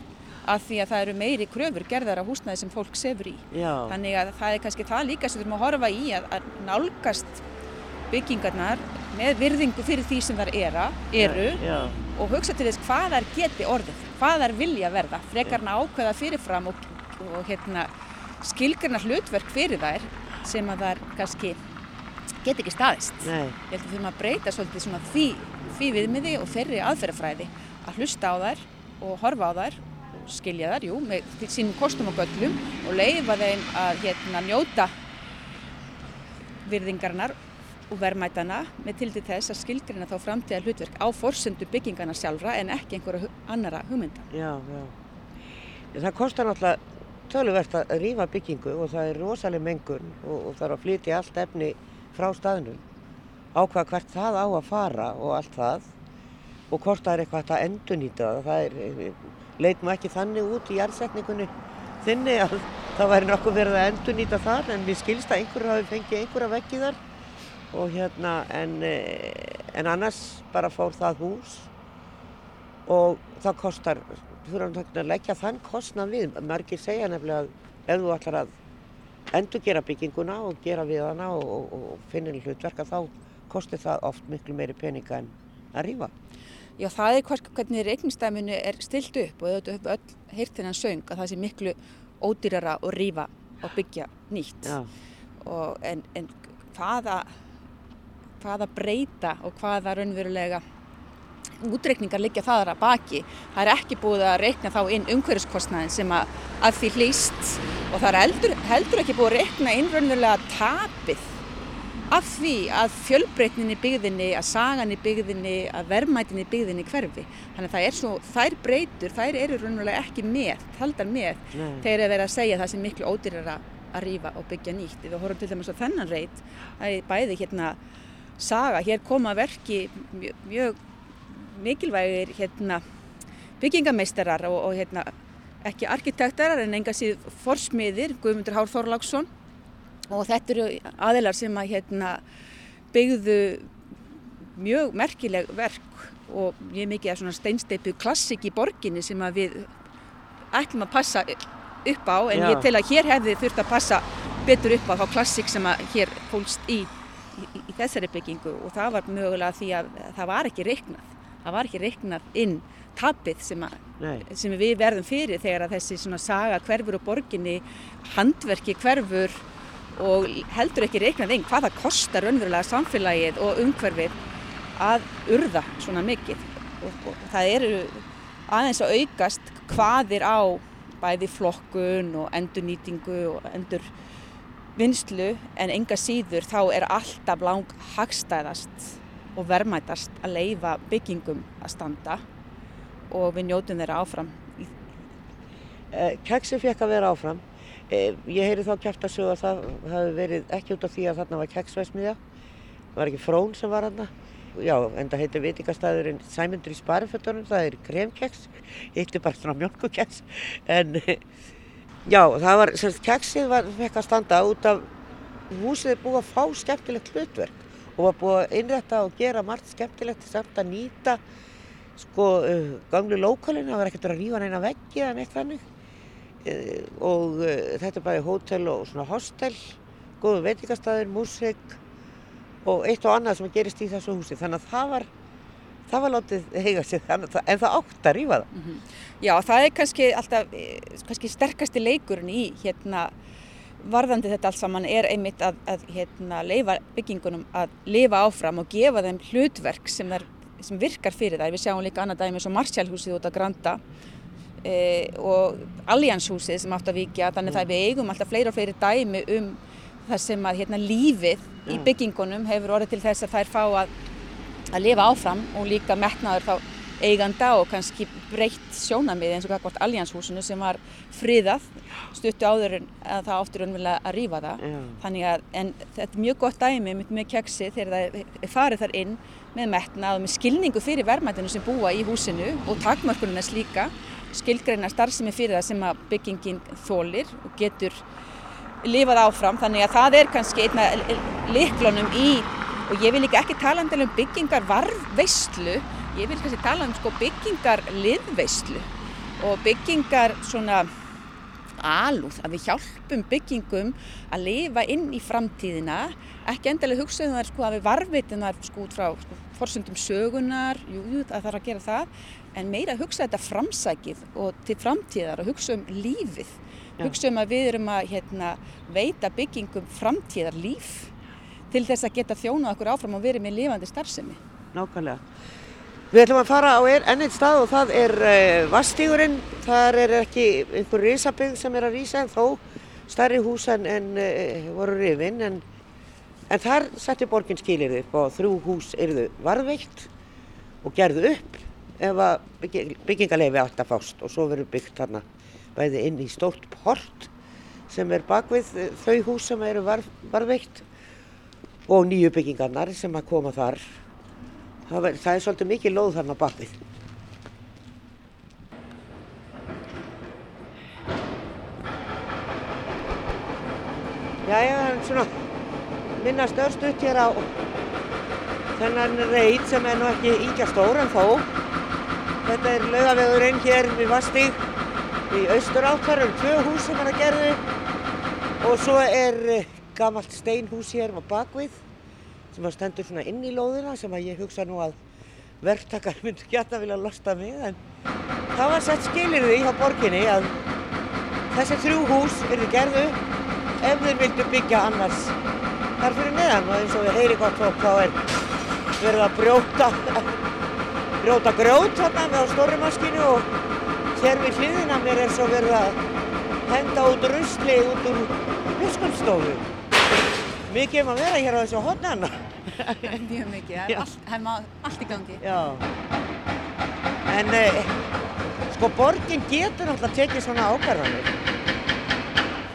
af því að það eru meiri kröfur gerðar á húsnaði sem fólk sefur í.
Já,
Þannig að það er kannski það líka sem við þurfum að horfa í að, að nálgast byggingarnar með virðingu fyrir því sem þar era, eru
já,
og hugsa til þess hvað þær geti orðið, hvað þær vilja verða, frekarna ákveða fyrirfram og, og hérna, skilgarna hlutverk fyrir þær sem að þær kannski get ekki staðist.
nei,
Ég held að við þurfum að breyta svolítið svona því, því viðmiði og þeirri aðferðafræði að hlusta á þær og horfa á þær og skilja þær, jú, með sínum kostum og göllum og leifa þeim að hérna, njóta virðingarnar og verðmætana með til þess að skilgrina þá framtíða hlutverk á forsendu byggingarna sjálfra en ekki einhverja annara hugmynda.
já, já. Það kostar náttúrulega töluvert að rífa byggingu og það er rosaleg mengun og, og þarf að flytja allt efni frá staðnum. ákvað hvert það á að fara og allt það og hvort það er eitthvað að endunýta það. Það er, leit nú ekki þannig út í jærsetningunni þinni að það væri nokkuð verið að endunýta þar en við skilst að einhverju hafi fengið einhverja veggi þar og hérna en, en annars bara fór það hús og það kostar, þú þurfum að leggja þann kostna við, margir segja nefnilega að ef þú ætlar að endur gera bygginguna og gera við hana og, og, og finna hlutverka þá kostir það oft miklu meiri peninga en að rýfa.
Já, það er hvers, hvernig reiknistæminu er stilt upp og auðvitað höfum öll heyrt hennan söng að það sé miklu ódýrara að rýfa og byggja nýtt. Og, en, en hvaða, hvaða breyta og hvaða raunverulega útreikningar liggja þaðra baki. Það er ekki búið að reikna þá inn umhverjuskostnaðin sem að, að því hlýst og það er heldur, heldur ekki búið að reikna inn raunverulega tapið af því að fjölbreytnin í byggðinni, að sagan í byggðinni, að verðmætin í byggðinni hverfi. Þannig að það er svo, þær breytur, þær eru raunverulega ekki með, haldar með, Nei. þegar er verið að segja það sem miklu ódýrar að rýfa og byggja nýtt. Við horfum til dæmis á þennan reyt, að bæði hérna saga, hér koma verki mjög, mjög mikilvægir hérna, byggingameistarar og, og hérna, ekki arkitektarar en enga síð forsmiðir, Guðmundur Hár Þorláksson. Og þetta eru aðilar sem að hérna, byggðu mjög merkileg verk og mjög mikið af steinsteipu klassik í borginni sem við ætlum að passa upp á. En Já. ég tel að hér hefði þurft að passa betur upp á þá klassik sem að hér fólst í þessari byggingu og það var mögulega því að það var ekki reiknað. Það var ekki reiknað inn tapið sem, sem við verðum fyrir þegar að þessi svona saga hverfur og borginni handverki hverfur og heldur ekki reiknað inn hvað það kostar önverulega samfélagið og umhverfið að urða svona mikið. Og, og það eru aðeins að aukast hvaðir á bæði flokkun og endurnýtingu og endur vinslu en enga síður þá er alltaf lang hagstæðast og verðmætast að leifa byggingum að standa og við njótum þeirra áfram.
Eh, Keksi fekk að vera áfram Eh, ég heyri þá kæft að sögja að það hafi verið ekki út af því að þarna var keksvæsmiðja. Það var ekki frón sem var þarna. Já, en það heitir vitingastæðurinn Sæmundur í Sparifötunum, það er kremkeks, heitir bara svona mjölkukeks. En já, það var, semst keksið var fekk að standa út af húsið er búið að fá skemmtilegt hlutverk og var búið að innrætta og gera margt skemmtilegt samt að nýta sko uh, gamlu lókalinu, það var ekkert að rífa neina veggi eða neitt þannig. Eh, og eh, þetta er bæði hótel og svona hostel, góðu veitikastæðir, músik og eitt og annað sem gerist í þessu húsi. Þannig að það var, það var látið heiga sig þannig en það átt að rýfa það. Mm -hmm.
Já, það er kannski alltaf, eh, kannski sterkasti leikurinn í hérna varðandi þetta allt saman er einmitt að, að hérna, leifa byggingunum að lifa áfram og gefa þeim hlutverk sem, þar, sem virkar fyrir það. Við sjáum líka annað dæmi eins og Marsjálfhúsið út á Granda e, og Allianshúsið sem átt að vikja þannig að við eigum alltaf fleiri og fleiri dæmi um það sem að hérna, lífið í byggingunum hefur orðið til þess að þær fá að, að lifa áfram og líka metnaður þá eiganda og kannski breytt sjónamið eins og kakvart Allianshúsinu sem var friðað stuttu áður en það áttur önvilega að rýfa það Já. þannig að þetta er mjög gott dæmi með keksi þegar það farið þar inn með metnað og með skilningu fyrir verðmættinu sem búa í húsinu og takmörkunum þess líka skilgreina starfsemi fyrir það sem að byggingin þólir og getur lifað áfram þannig að það er kannski einna liklunum í og ég vil ekki tala um byggingar varveistlu ég vil kannski tala um sko, byggingar liðveistlu og byggingar svona alúð að við hjálpum byggingum að lifa inn í framtíðina. Ekki endilega hugsaðum þar sko að við varvitum þar sko út frá sko, forsundum sögunar, jú, jú, það þarf að gera það. En meira að hugsa þetta framsækið og til framtíðar og hugsa um lífið. Já. hugsa um að við erum að hérna, veita byggingum framtíðar líf til þess að geta þjóna okkur áfram og verið með lifandi starfsemi.
Nákvæmlega. Við ætlum að fara á ennið stað og það er eh, Vastígurinn þar er ekki einhver risabygg sem er að rýsa en þó starri hús en, en uh, voru rifin en, en þar setti borgin skilir upp og þrjú hús erðu varðveikt og gerðu upp ef að byggingarleifi átt að fást. Og svo verður byggt þarna bæði inn í stórt port sem er bakvið þau hús sem eru var, varveikt
og nýju byggingarnar sem að koma þar. Það, ver, það er svolítið mikið lóð þarna bakvið. Jæja, það er svona minnast örstuðt hér á þennan reit sem er nú ekki íkja stór en þó. Þetta er laugavegurinn hér við Vastík í austur átt. Það eru tvö hús sem er að gerðu og svo er gammalt steinhús hér á bakvið sem að stendur svona inn í lóðina sem að ég hugsa nú að verktakar *laughs* myndi gæta vilja losta mig en það var sett skilir því hjá borginni að þessi þrjú hús eru gerðu ef þeir vildu byggja annars þar fyrir neðan. Og eins og við heyri gott þá er verið að brjóta *laughs* brjóta grjót þarna með á stórimaskinu og hér við hliðina mér er svo verið að henda út rusli út úr biskupsstofu mikið um að vera hér á þessu hodnana *laughs*
Mjög mikið, það er allt, hef allt í gangi.
Já, en eh, sko borgin getur náttúrulega tekið svona ákvarðanir.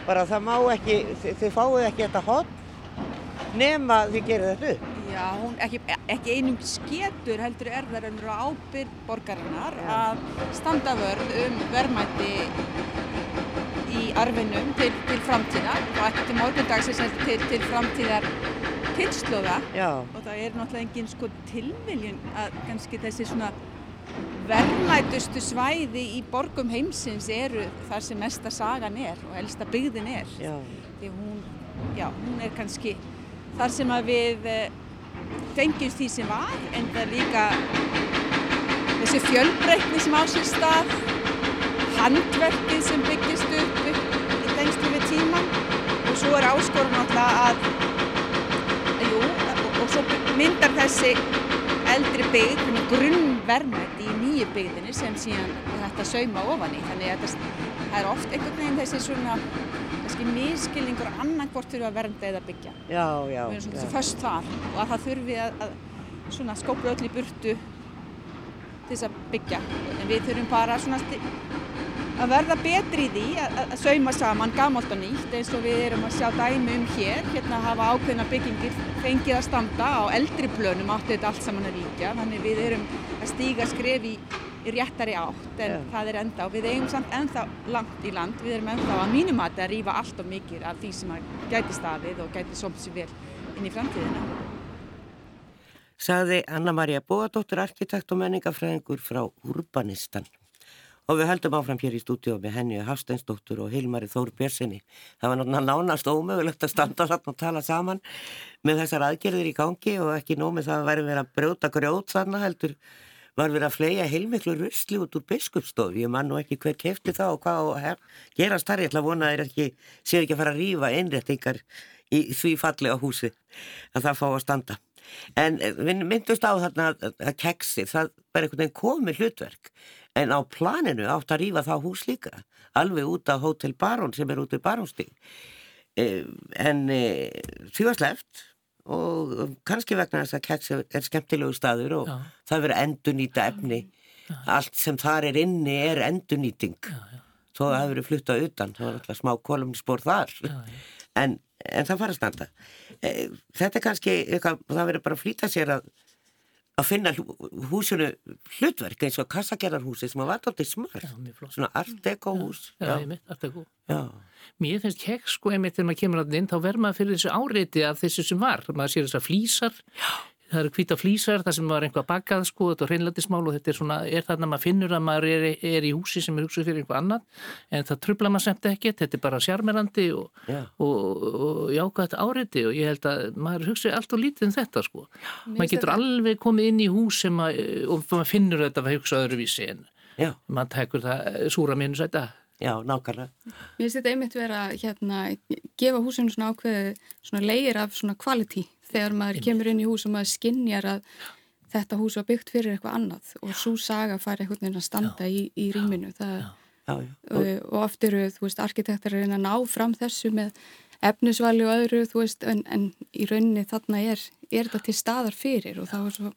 Bara það má ekki, þið, þið fáið ekki þetta hotn nema þið gerir þetta upp.
Já, hún ekki, ekki einum sketur heldur er það raunir á ábyrg borgarinnar
Já.
að standa vörð um verðmætti arfinum til, til framtíðar og ekki til morgundagsins til, til framtíðar kynnslóða og það er náttúrulega engin sko tilviljun að kannski þessi svona verðmætustu svæði í borgum heimsins eru þar sem mesta sagan er og elsta byggðin er.
Já,
því hún, já, hún er kannski þar sem að við eh, fengjumst því sem var en það líka þessi fjölbreytni sem á sér stað handverkið sem byggist upp tíman og svo er áskorun náttúrulega að jú, og, svo myndar þessi eldri byggð með grunnverðmætti í nýju byggðinni sem síðan þetta sauma ofan í. Þannig að það, er oft einhvern veginn þessi svona kannski miskilningur annan hvort þurfa að vernda eða byggja.
Já, já.
við erum svona föst þar. Og að það þurfi að, að svona skópla öll í burtu til þess að byggja. En við þurfum bara svona að verða betri í því að, að- sauma saman gamalt og nýtt eins og við erum að sjá dæmi um hér hérna hafa ákveðna byggingir fengið að standa á eldri plönum áttu þetta allt saman að ríkja þannig við erum að stíga skref í, réttari átt en
Já.
það er enda og við eigum samt ennþá langt í land við erum ennþá að mínum að rífa allt og mikið af því sem að gæti staðið og gæti somt sér vel inn í framtíðina.
Saði Anna-Maria Bóadóttir, arkitekt og menningafræðingur frá Urbanistan. Og við höldum áfram hér í stúdíu með henni Hafsteinsdóttur og Hilmari Þór Björnsinni. Það var náttúrulega nánast ómögulegt að standa og tala saman með þessar aðgerðir í gangi og ekki nómið það að væri verið að brjóta grjót þarna heldur var verið að fleia heilmiklu rusli út úr biskupstof. Ég man nú ekki hver kefti það og hvað á að her- gerast þar. Ég ætla að vona að þeir séu ekki að fara að rífa einréttingar í því fallega húsi að það fá að standa. En eh, myndust á þarna að, keksi, það var einhvern veginn komið hlutverk en á planinu átt að rífa það hús líka alveg út af Hotel Baron sem er út í Barónstík en e, því var sleft og kannski vegna þess að keksi er skemmtilegu staður og
Já.
það verið endurnýta efni. Allt sem þar er inni er endurnýting. Þó að það hefur verið fluttað utan þá er alltaf smá kolumnispor þar. En, en það fara að standa. E, þetta er kannski eitthvað, það verður bara að flýta sér að að finna hú- húsinu hlutverk eins og kassagerðarhúsi sem var tóttið smart.
Já,
svona art deco hús
Já, ég mitt, allt er góð.
já,
Mér finnst kekk sko einmitt þegar maður kemur að inn þá verður maður fyrir þessu áreiti af þessu sem var. Maður sér þessar flýsar, það eru hvita flýsar, það sem var einhvað bakað sko, þetta er hreinlætismál og þetta er svona, er þarna maður finnur að maður er, er í húsi sem er hugsað fyrir einhvað annað en það trubla maður semt ekkert, þetta er bara sjarmerandi og,
Já.
og, og jákvæmt áreiti og ég held að maður hugsa allt og lítið um þetta sko. Maður
finnst
getur alveg komið inn í hús sem að, og maður finnur þetta að hugsa öðruvísi en
já,
maður tekur það súra minus þetta.
já, nákvæmlega
Mér finnst þetta einmitt vera hérna, gefa húsinu svona ákveðu svona leir af svona quality þegar maður kemur inn í hús og maður skinnjar að þetta hús var byggt fyrir eitthvað annað og svo saga fær einhvern veginn að standa í, í rýminu. Það,
já, já.
og, og oft eru, þú veist, arkitektar að reyna að ná fram þessu með efnisvali og öðru, þú veist, en, en í rauninni þarna er, er þetta til staðar fyrir og þá er svo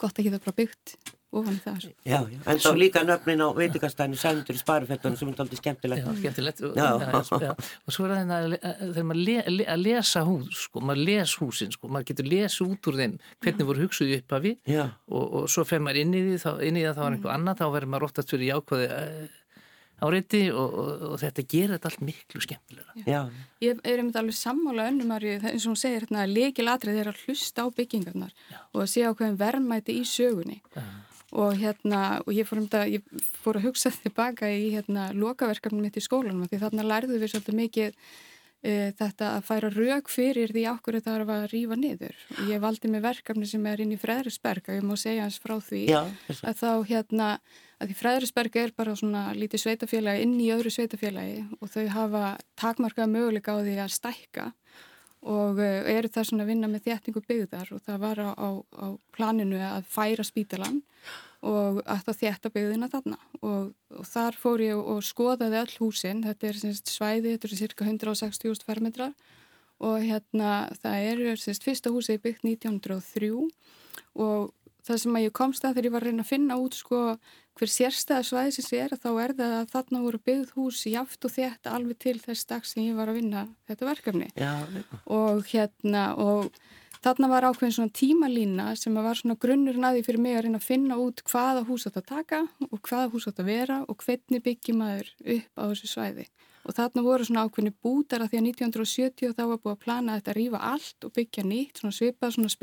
gott að geta bara byggt ofan það. Sko.
Já, já, en þá líka nöfnin á veitikastæðinu Sæmundur í sparifettunum sem er aldrei skemmtilegt.
Já, skemmtilegt. Já. Já, já, og svo er það þegar maður le, le, að lesa hús, sko, maður les húsin, sko, maður getur lesa út úr þeim hvernig voru hugsuði upp af við og, og svo fer maður inn í því, þá, inn í það þá er einhver annað, þá verður maður oftast fyrir jákvæði eh, áreiti og, og, og þetta gerir þetta allt miklu skemmtilega.
Já. Ég er um þetta alveg sammála önnum að eins og hún segir hérna leikilatrið er að hlusta á byggingarnar Já. og að sé á hverjum verðmæti í sögunni Já. Og hérna og ég fór um þetta, ég fór að hugsa tilbaka í hérna lokaverkefnum mitt í skólanum því þarna lærðu við svolítið mikið e, þetta að færa rauk fyrir því okkur þetta er að rýfa niður. Og ég valdi mig verkefni sem er inn í Freðrisberg og ég má segja hans frá því.
Já,
að þá hérna að því Freðrisberg er bara svona lítið sveitafélagi inn í öðru sveitafélagi og þau hafa takmarkað möguleika á því að stækka og e, eru það svona að vinna með þéttingu byggðar og það var á, á, á planinu að færa spítalan og að það þétta byggðina þarna. Og, og þar fór ég og skoðaði all húsin, þetta er semst, svæði, þetta er cirka 160.000 fermetrar. Og hérna það er semst, fyrsta húsi byggt 1903 og það sem að ég komst að þegar ég var að reyna að finna út sko hver sérstæða svæði sem sé er þá er það að þarna voru byggð hús jáft og þétta alveg til þess dag sem ég var að vinna þetta verkefni
Já.
og hérna og Þarna var ákveðin svona tímalína sem var svona grunnur naði fyrir mig að reyna að finna út hvaða hús að taka og hvaða hús að vera og hvernig byggjum maður upp á þessu svæði. Og þarna voru svona ákveðin bútar að því að 1970 þá var búið að plana þetta að rýfa allt og byggja nýtt, svona svipað, svona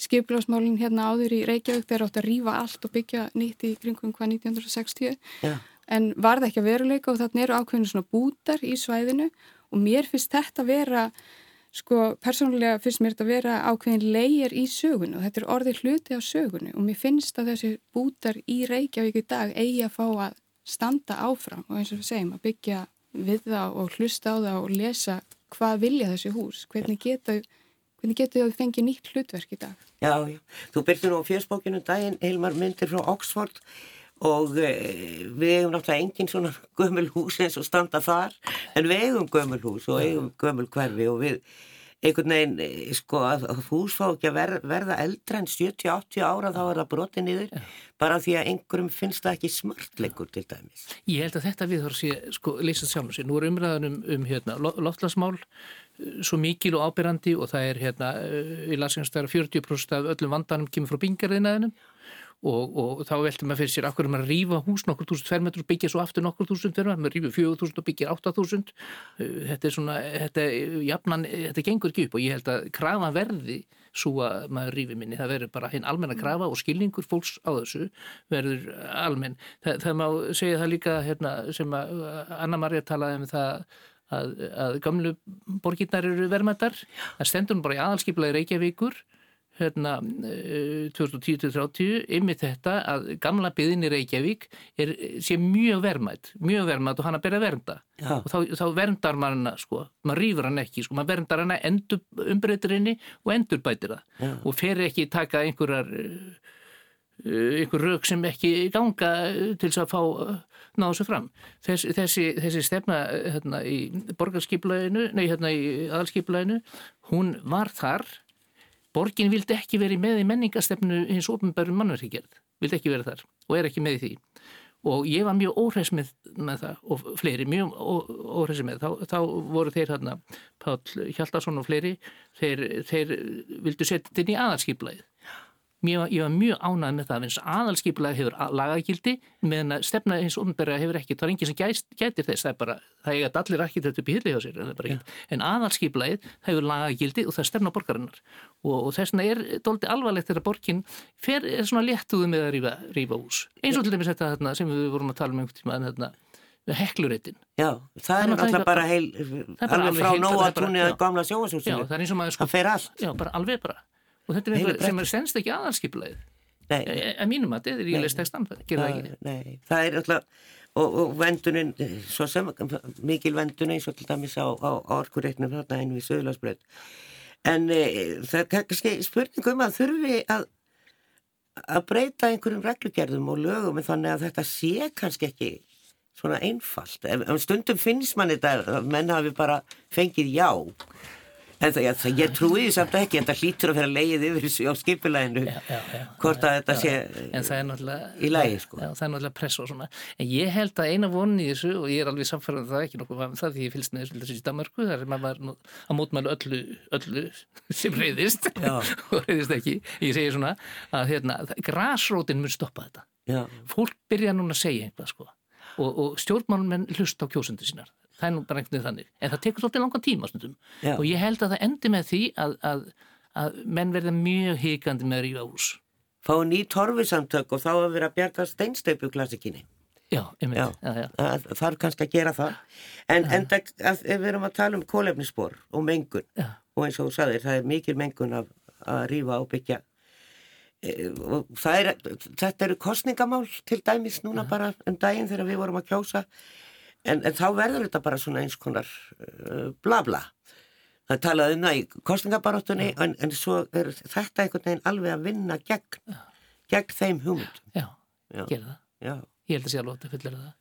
skipilásmálinn hérna áður í Reykjavík þegar átt að rýfa allt og byggja nýtt í kringum hvað 1960.
Ja.
En var það ekki að veruleika og þarna eru ákveðin svona bútar í svæðinu og mér finnst þetta vera sko persónulega finnst mér þetta að vera ákveðin leigir í sögunu og þetta er orðið hluti á sögunu og mér finnst að þessi bútar í Reykjavík í dag eigi að fá að standa áfram og eins og við segjum að byggja við það og hlusta á það og lesa hvað vilja þessi hús, hvernig geta hvernig getur þau fengið nýtt hlutverk í dag?
Já, já, þú byrjur nú á fjörsbókinu um daginn, Heilmar myndir frá Oxford og e, við hefum náttúrulega engin svona gömul hús eins og standa þar en við eigum gömul hús og eigum gömul hverfi og við einhvern veginn, e, sko, að hús fá ekki að ver, verða eldra en 70-80 ára þá er það brotið niður ja. bara því að einhverjum finnst það ekki smartleikur til dæmis.
Ég held að þetta við þarfum að sé, sko, leysast sjálfum sér. Nú er umræðan um, hérna, loftlasmál svo mikil og ábyrrandi og það er hérna, lasum að 40% af öllum vandanum kemur frá bingarðinaðinum Og, og þá veltum maður fyrir sér af hverju maður rýfa hús nokkur túsund fermetr og byggja svo aftur nokkur túsund fermetr, maður rýfur fjögur túsund og byggja átta túsund uh, þetta er svona, þetta, jafnan, þetta gengur ekki upp og ég held að krafa verði svo að maður rýfi minni, það verður bara hinn almenna krafa og skilningur fólks á þessu verður almenn. Það, það má segja það líka hérna, sem að Anna-Maria talaði um það að, að gamlu borgirnar eru verðmættar, það stendur bara í aðalskiplaði Reykjavíkur hérna 2010-30 eh, ymmið þetta að gamla byðin í Reykjavík er, sé mjög vermætt mjög vermætt og hann að að vernda Já. og þá, þá verndar mann hana sko maður rýfur hann ekki sko, maður verndar hana umbreytir henni og endur bætir það Já. og fer ekki taka einhverjar eh, einhver rauk sem ekki ganga til þess að fá eh, náðu svo fram. Þess, þessi, þessi stefna hérna í borgarskiplæðinu nei hérna í aðalskiplæðinu hún var þar Borgin vildi ekki verið með í menningastefnu hins ofnbærum mannverkigerð, vildi ekki verið þar og er ekki með því. Og ég var mjög óhreis með, með það og fleiri, mjög óhreis með. Þá, þá voru þeir hérna, Pál Hjaldarsson og fleiri, þeir, þeir vildu setja þetta inn í aðarskiplæðið Mér, ég var mjög ánað með það að aðalskipulega hefur lagagildi meðan að stefna eins umberða hefur ekki, það er enginn sem gæst, gætir þess, það er bara, það er allir ekki þetta upp í hilli hjá sér, en, en aðalskipulagið hefur lagagildi og það er stefna borgarinnar og, og þess vegna er doldi alvarlegt þegar borgin fer, er svona léttuðu með að rífa, rífa ús. Eins og til dæmis þetta þarna, sem við vorum að tala um einhvern tíma en þetta hekluréttin.
Já, það er náttúrulega bara heil, alveg frá nóatúni að gamla sjóasúsinu.
Það fer allt. Já, bara alveg bara og þetta er eitthvað sem er senst ekki aðalskipulegið að mínum að þetta er í lestekstann það gerir það ekki?
Nei, það er alltaf og, og vendunin, svo sem mikil vendunin, svo til dæmis á, á orkureitnum þarna einu í Söðlarsbröð en e, það er kannski spurningum að þurfi að að breyta einhverjum reglugjörðum og lögum en þannig að þetta sé kannski ekki svona einfalt, ef stundum finnst mann þetta að menn hafi bara fengið já En það, ég, það, ég trúi því samt ekki, þetta hlýtur að vera leið yfir þessu á skipulæginu, hvort að þetta sé í lægi, sko.
Það er náttúrulega press og svona. En ég held að eina vonni í þessu, og ég er alveg samfærað það ekki nokkuð með það, því ég fylgst með þessu í Danmarku, þar er maður að mótmælu öllu, öllu *laughs* sem reyðist, *laughs* og reyðist ekki. Ég segi svona að hérna, grásrótin mun stoppa þetta. Já. Fólk byrja núna að segja einhvað, sko. Og, og stjórnmálmenn hlust á kjósundu sínar það er nú veginn þannig. En það tekur svolítið langan tíma stundum. Já. og ég held að það endi með því að, að, að menn verða mjög híkandi með að rífa ús
Fá ný torfisamtök og þá að vera að bjarga steinsteipu klassikinni
Já, já,
já, það þarf kannski að gera það. En enda, ef við erum að tala um kólefnisspor og mengun. Og eins og þú sagðir, það er mikil mengun að, að rífa og byggja. E, er, þetta eru kostningamál til dæmis núna bara um daginn þegar við vorum að kjósa En, en þá verður þetta bara svona eins konar uh, bla. Það talaði um það í kostningabaróttunni en, en svo er þetta einhvern veginn alveg að vinna gegn, gegn þeim hugmyndum.
Já, Já. gera það. Já. Ég held að sé að lóta fullir það.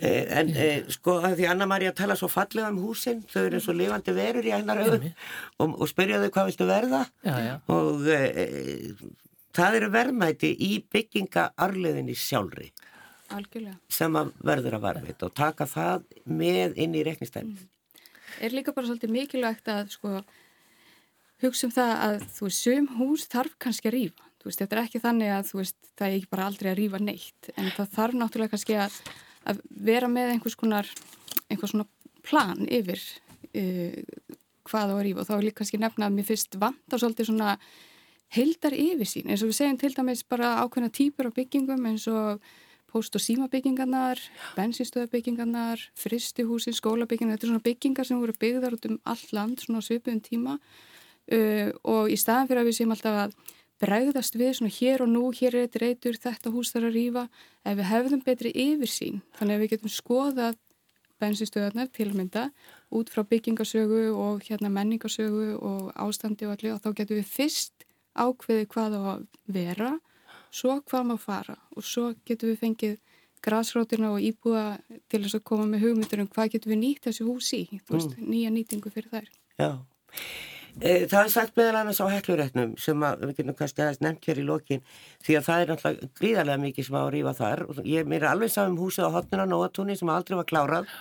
Eh, en eh, sko að því Anna-Maria tala svo fallega um húsinn, þau eru svo lifandi verur í hennar auð og, og spyrja þau hvað viltu verða
já, já.
og eh, það eru verðmæti í byggingaarleðinni sjálfri.
Algjörlega.
sem að verður að varfið og taka það með inn í reknistæmið. Mm.
Er líka bara svolítið mikilvægt að sko, hugsa um það að þú veist, sum hús þarf kannski að rýfa. Þú veist, þetta er ekki þannig að veist, það er ekki bara aldrei að rýfa neitt en það þarf náttúrulega kannski að, að vera með einhvers konar einhvers svona plan yfir uh, hvað á að rýfa og þá er líka kannski nefna að mér fyrst vant á svolítið svona heildar yfirsýn eins og við segjum til dæmis bara ákveðna típur á byggingum eins og post- og símabyggingarnar, bensinstöðabyggingarnar, fristihúsin, skólabyggingar, þetta er svona byggingar sem voru byggðar út um all land svona svipuðum tíma. Uh, og í staðan fyrir að við séum alltaf að bregðast við svona hér og nú, hér er þetta reytur, þetta hús þarf að rýfa, ef við hefðum betri yfirsýn, þannig að við getum skoðað bensinstöðarnar til mynda út frá byggingasögu og hérna menningasögu og ástandi og allir og þá getum við fyrst ákveði hvað á að vera svo hvað má fara? Og svo getum við fengið græsrótina og íbúa til þess að koma með hugmyndur um hvað getum við nýtt þessi hús í, veist, mm. nýja nýtingu fyrir þær.
Já, e, það er sagt meðal annars á heklurétnum sem að, við getum kannski aðeins nefnt hér í lokin því að það er náttúrulega gríðarlega mikið sem á að rýfa þar. Og ég mér er alveg saman um húsið á hotnuna Nóatúni sem aldrei var klárað.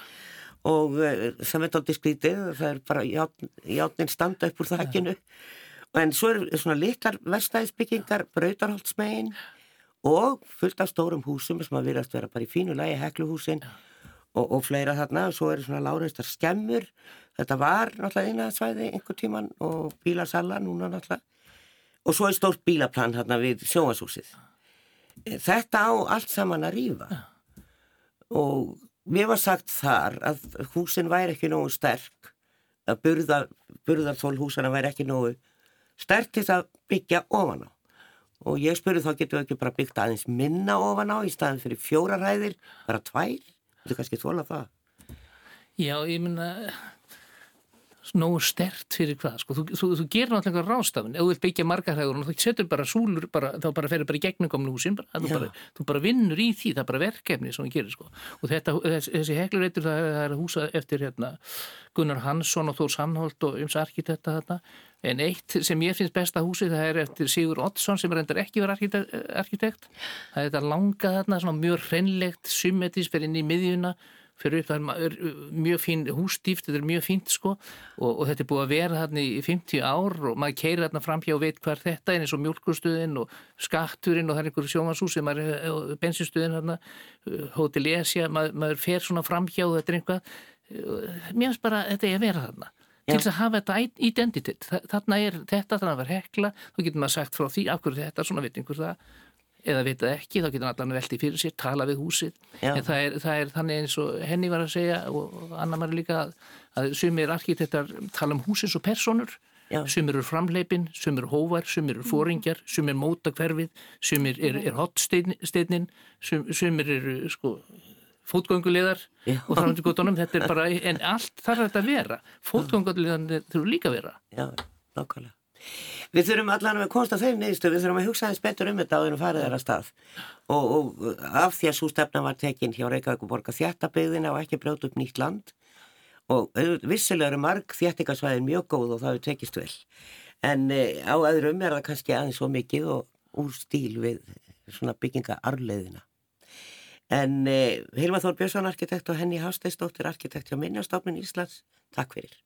Og sem er doldið skrítið, það er bara játnin standa upp úr þakkinu ja en svo er svona litlar vestæðisbyggingar, brautarholtsmegin og fullt af stórum húsum sem að virast vera bara í fínu lægi hekluhúsin og, og fleira þarna. Og svo eru svona láreistar skemmur. Þetta var náttúrulega einaðsvæði einhver tíman og bílasalla núna náttúrulega. Og svo er stórt bílaplan þarna við sjónashúsið þetta á allt saman að rýfa og mér var sagt þar að húsin væri ekki nógu sterk að burðar, burðarþól húsana væri ekki nógu stert til að byggja ofan á. Og ég spurði þá getur við ekki bara byggt aðeins minna ofan á í staðin fyrir fjóraræðir, bara tvær. Þú kannski þóla það?
Já, ég minna nógu stert fyrir hvað sko. þú, þú, þú gerir náttúrulega rástafn ef þú vil byggja margarhæður og þú setur bara súlur bara, þá bara ferur bara í gegnum kominu húsin bara, þú, bara, þú bara vinnur í því, það er bara verkefni sem þú gerir sko. og þetta, þess, þessi heklureitur það, það er húsa eftir hérna, Gunnar Hansson og Þór Sannholt og ums arkitekta þetta en eitt sem ég finnst besta húsi það er eftir Sigur Oddsson sem reyndar ekki verið arkitekt það er þetta langa þarna, mjög hreinlegt symmetris fyrir inn í miðjuna fyrir upp, það er mjög fín hústíft, þetta er mjög fínt sko. Og, og þetta er búið að vera þarna í 50 ár og maður keirir þarna framhjá og veit hvað þetta er eins og mjölkustuðin og skatturinn og það er einhverju sjónvarsúsi, bensinstöðin þarna, Hotel Esja, maður, maður fer svona framhjá og þetta er einhvað, mér finnst bara þetta er að vera þarna. Til þess að hafa þetta identitet, þarna er þetta þannig að vera hekla, þá getur maður sagt frá því af hverju þetta, svona veit einhver það eða vitað ekki, þá getur hann allan veltið fyrir sér tala við húsið, Já. en það er, það er þannig eins og henni var að segja og annar maður líka að, að sumir arkitektar tala um húsins og personur Já. sumir eru framleipin, sumir eru hóvar sumir eru fóringjar, sumir móta hverfið sumir er, er hotsteinin sum, sumir eru sko fótgöngulegar og framöndu gotunum, þetta er bara, en allt þarf þetta að vera. Fótgöngulegan þurfu líka að vera.
Já, nákvæmlega Við þurfum allan að konsta þeim neðistu, við þurfum að hugsa þess betur um þetta á því að farið þeirra stað. Og, og af því að svo stefna var tekinn hjá Reykjavík og borga þjættabeyðina og ekki brjóta upp nýtt land. Og vissilega eru marg þjættingarsvæðin mjög góð og það hefur tekist vel. En e, á öðrum er það kannski aðeins svo mikið og úr stíl við svona byggingaarleiðina en e, Hilma Þór Björnsson arkitekt og henni Hásteistóttir arkitekt hjá Minnjastofnun Íslands, takk fyrir